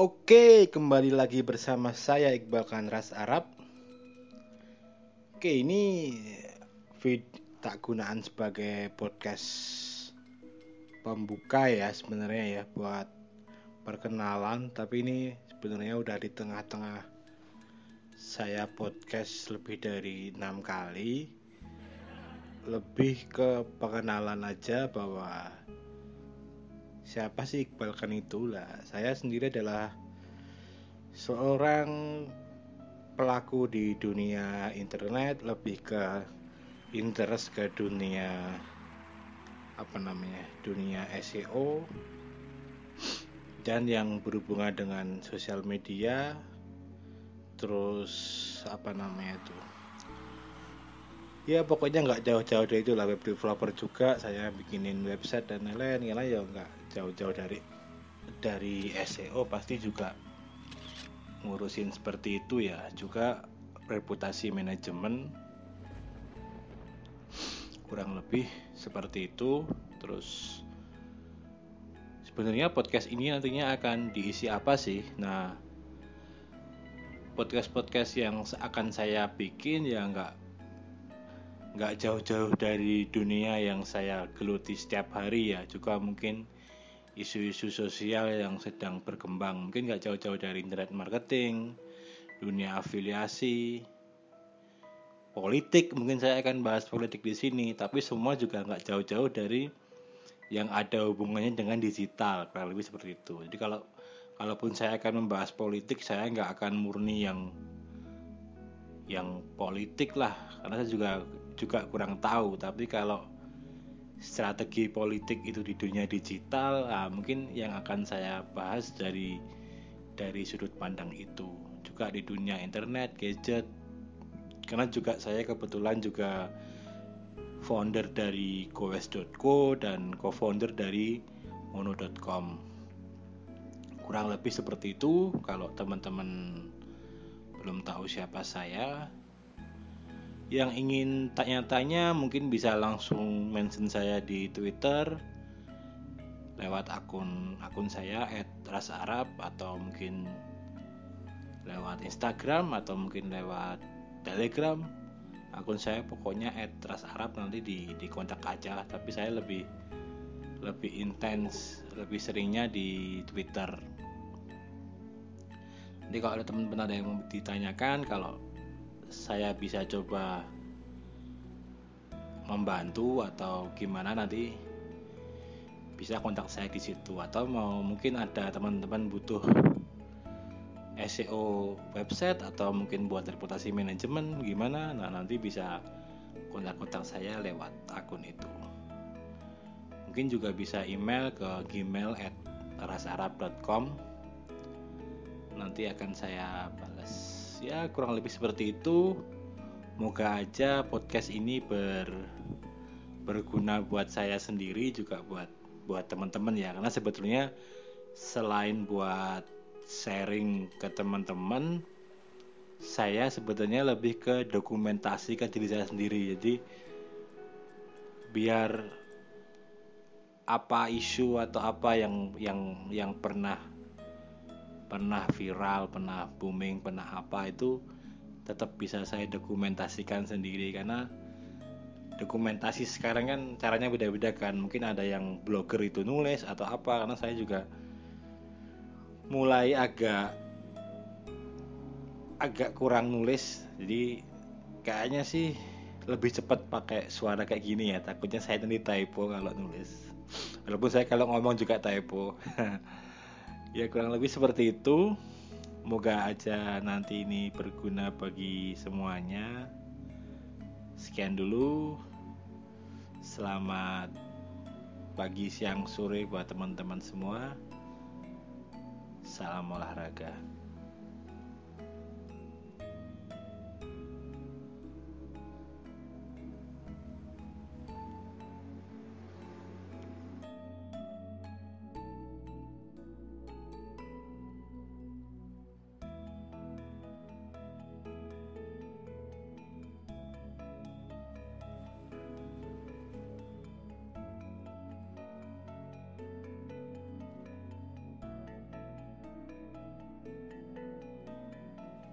Oke, kembali lagi bersama saya Iqbal Kanras Arab. Oke, ini vid tak gunaan sebagai podcast pembuka ya sebenarnya ya buat perkenalan, tapi ini sebenarnya udah di tengah-tengah saya podcast lebih dari enam kali. Lebih ke perkenalan aja bahwa siapa sih Iqbal kan itulah saya sendiri adalah seorang pelaku di dunia internet lebih ke interest ke dunia apa namanya dunia SEO dan yang berhubungan dengan sosial media terus apa namanya itu? Ya pokoknya nggak jauh-jauh dari itu lah web developer juga saya bikinin website dan lain-lain ya nggak jauh-jauh dari dari SEO pasti juga ngurusin seperti itu ya. Juga reputasi manajemen kurang lebih seperti itu. Terus sebenarnya podcast ini nantinya akan diisi apa sih? Nah podcast-podcast yang akan saya bikin ya nggak nggak jauh-jauh dari dunia yang saya geluti setiap hari ya. Juga mungkin isu-isu sosial yang sedang berkembang. Mungkin nggak jauh-jauh dari internet marketing dunia afiliasi politik. Mungkin saya akan bahas politik di sini tapi semua juga nggak jauh-jauh dari yang ada hubungannya dengan digital kurang lebih seperti itu. Jadi kalau kalaupun saya akan membahas politik saya nggak akan murni yang yang politik lah. Karena saya juga juga kurang tahu. Tapi kalau strategi politik itu di dunia digital nah, mungkin yang akan saya bahas dari dari sudut pandang itu. Juga di dunia internet gadget. Karena juga saya kebetulan juga founder dari gowes.co dan co-founder dari mono.com kurang lebih seperti itu kalau teman-teman belum tahu siapa saya yang ingin tanya-tanya mungkin bisa langsung mention saya di Twitter lewat akun akun saya @rasarab atau mungkin lewat Instagram atau mungkin lewat Telegram. Akun saya pokoknya @ras Arab nanti di di kontak aja. Tapi saya lebih lebih intens lebih seringnya di Twitter. Jadi kalau ada teman-teman ada yang mau ditanyakan kalau saya bisa coba membantu atau gimana nanti bisa kontak saya di situ. Atau mau mungkin ada teman-teman butuh SEO website atau mungkin buat reputasi manajemen gimana nah nanti bisa kontak-kontak saya lewat akun itu. Mungkin juga bisa email ke gmail at rasarab.com nanti akan saya balas ya kurang lebih seperti itu. Moga aja podcast ini ber berguna buat saya sendiri juga buat buat teman-teman ya. Karena sebetulnya selain buat sharing ke teman-teman saya sebetulnya lebih ke dokumentasi ke diri saya sendiri. Jadi biar apa isu atau apa yang yang yang pernah pernah viral, pernah booming, pernah apa itu tetap bisa saya dokumentasikan sendiri. Karena dokumentasi sekarang kan caranya beda-beda kan. Mungkin ada yang blogger itu nulis atau apa karena saya juga mulai agak agak kurang nulis. Jadi kayaknya sih lebih cepat pakai suara kayak gini ya. Takutnya saya nanti typo kalau nulis. Walaupun saya kalau ngomong juga typo ya kurang lebih seperti itu. Moga aja nanti ini berguna bagi semuanya. Sekian dulu. Selamat pagi siang sore buat teman-teman semua. Salam olahraga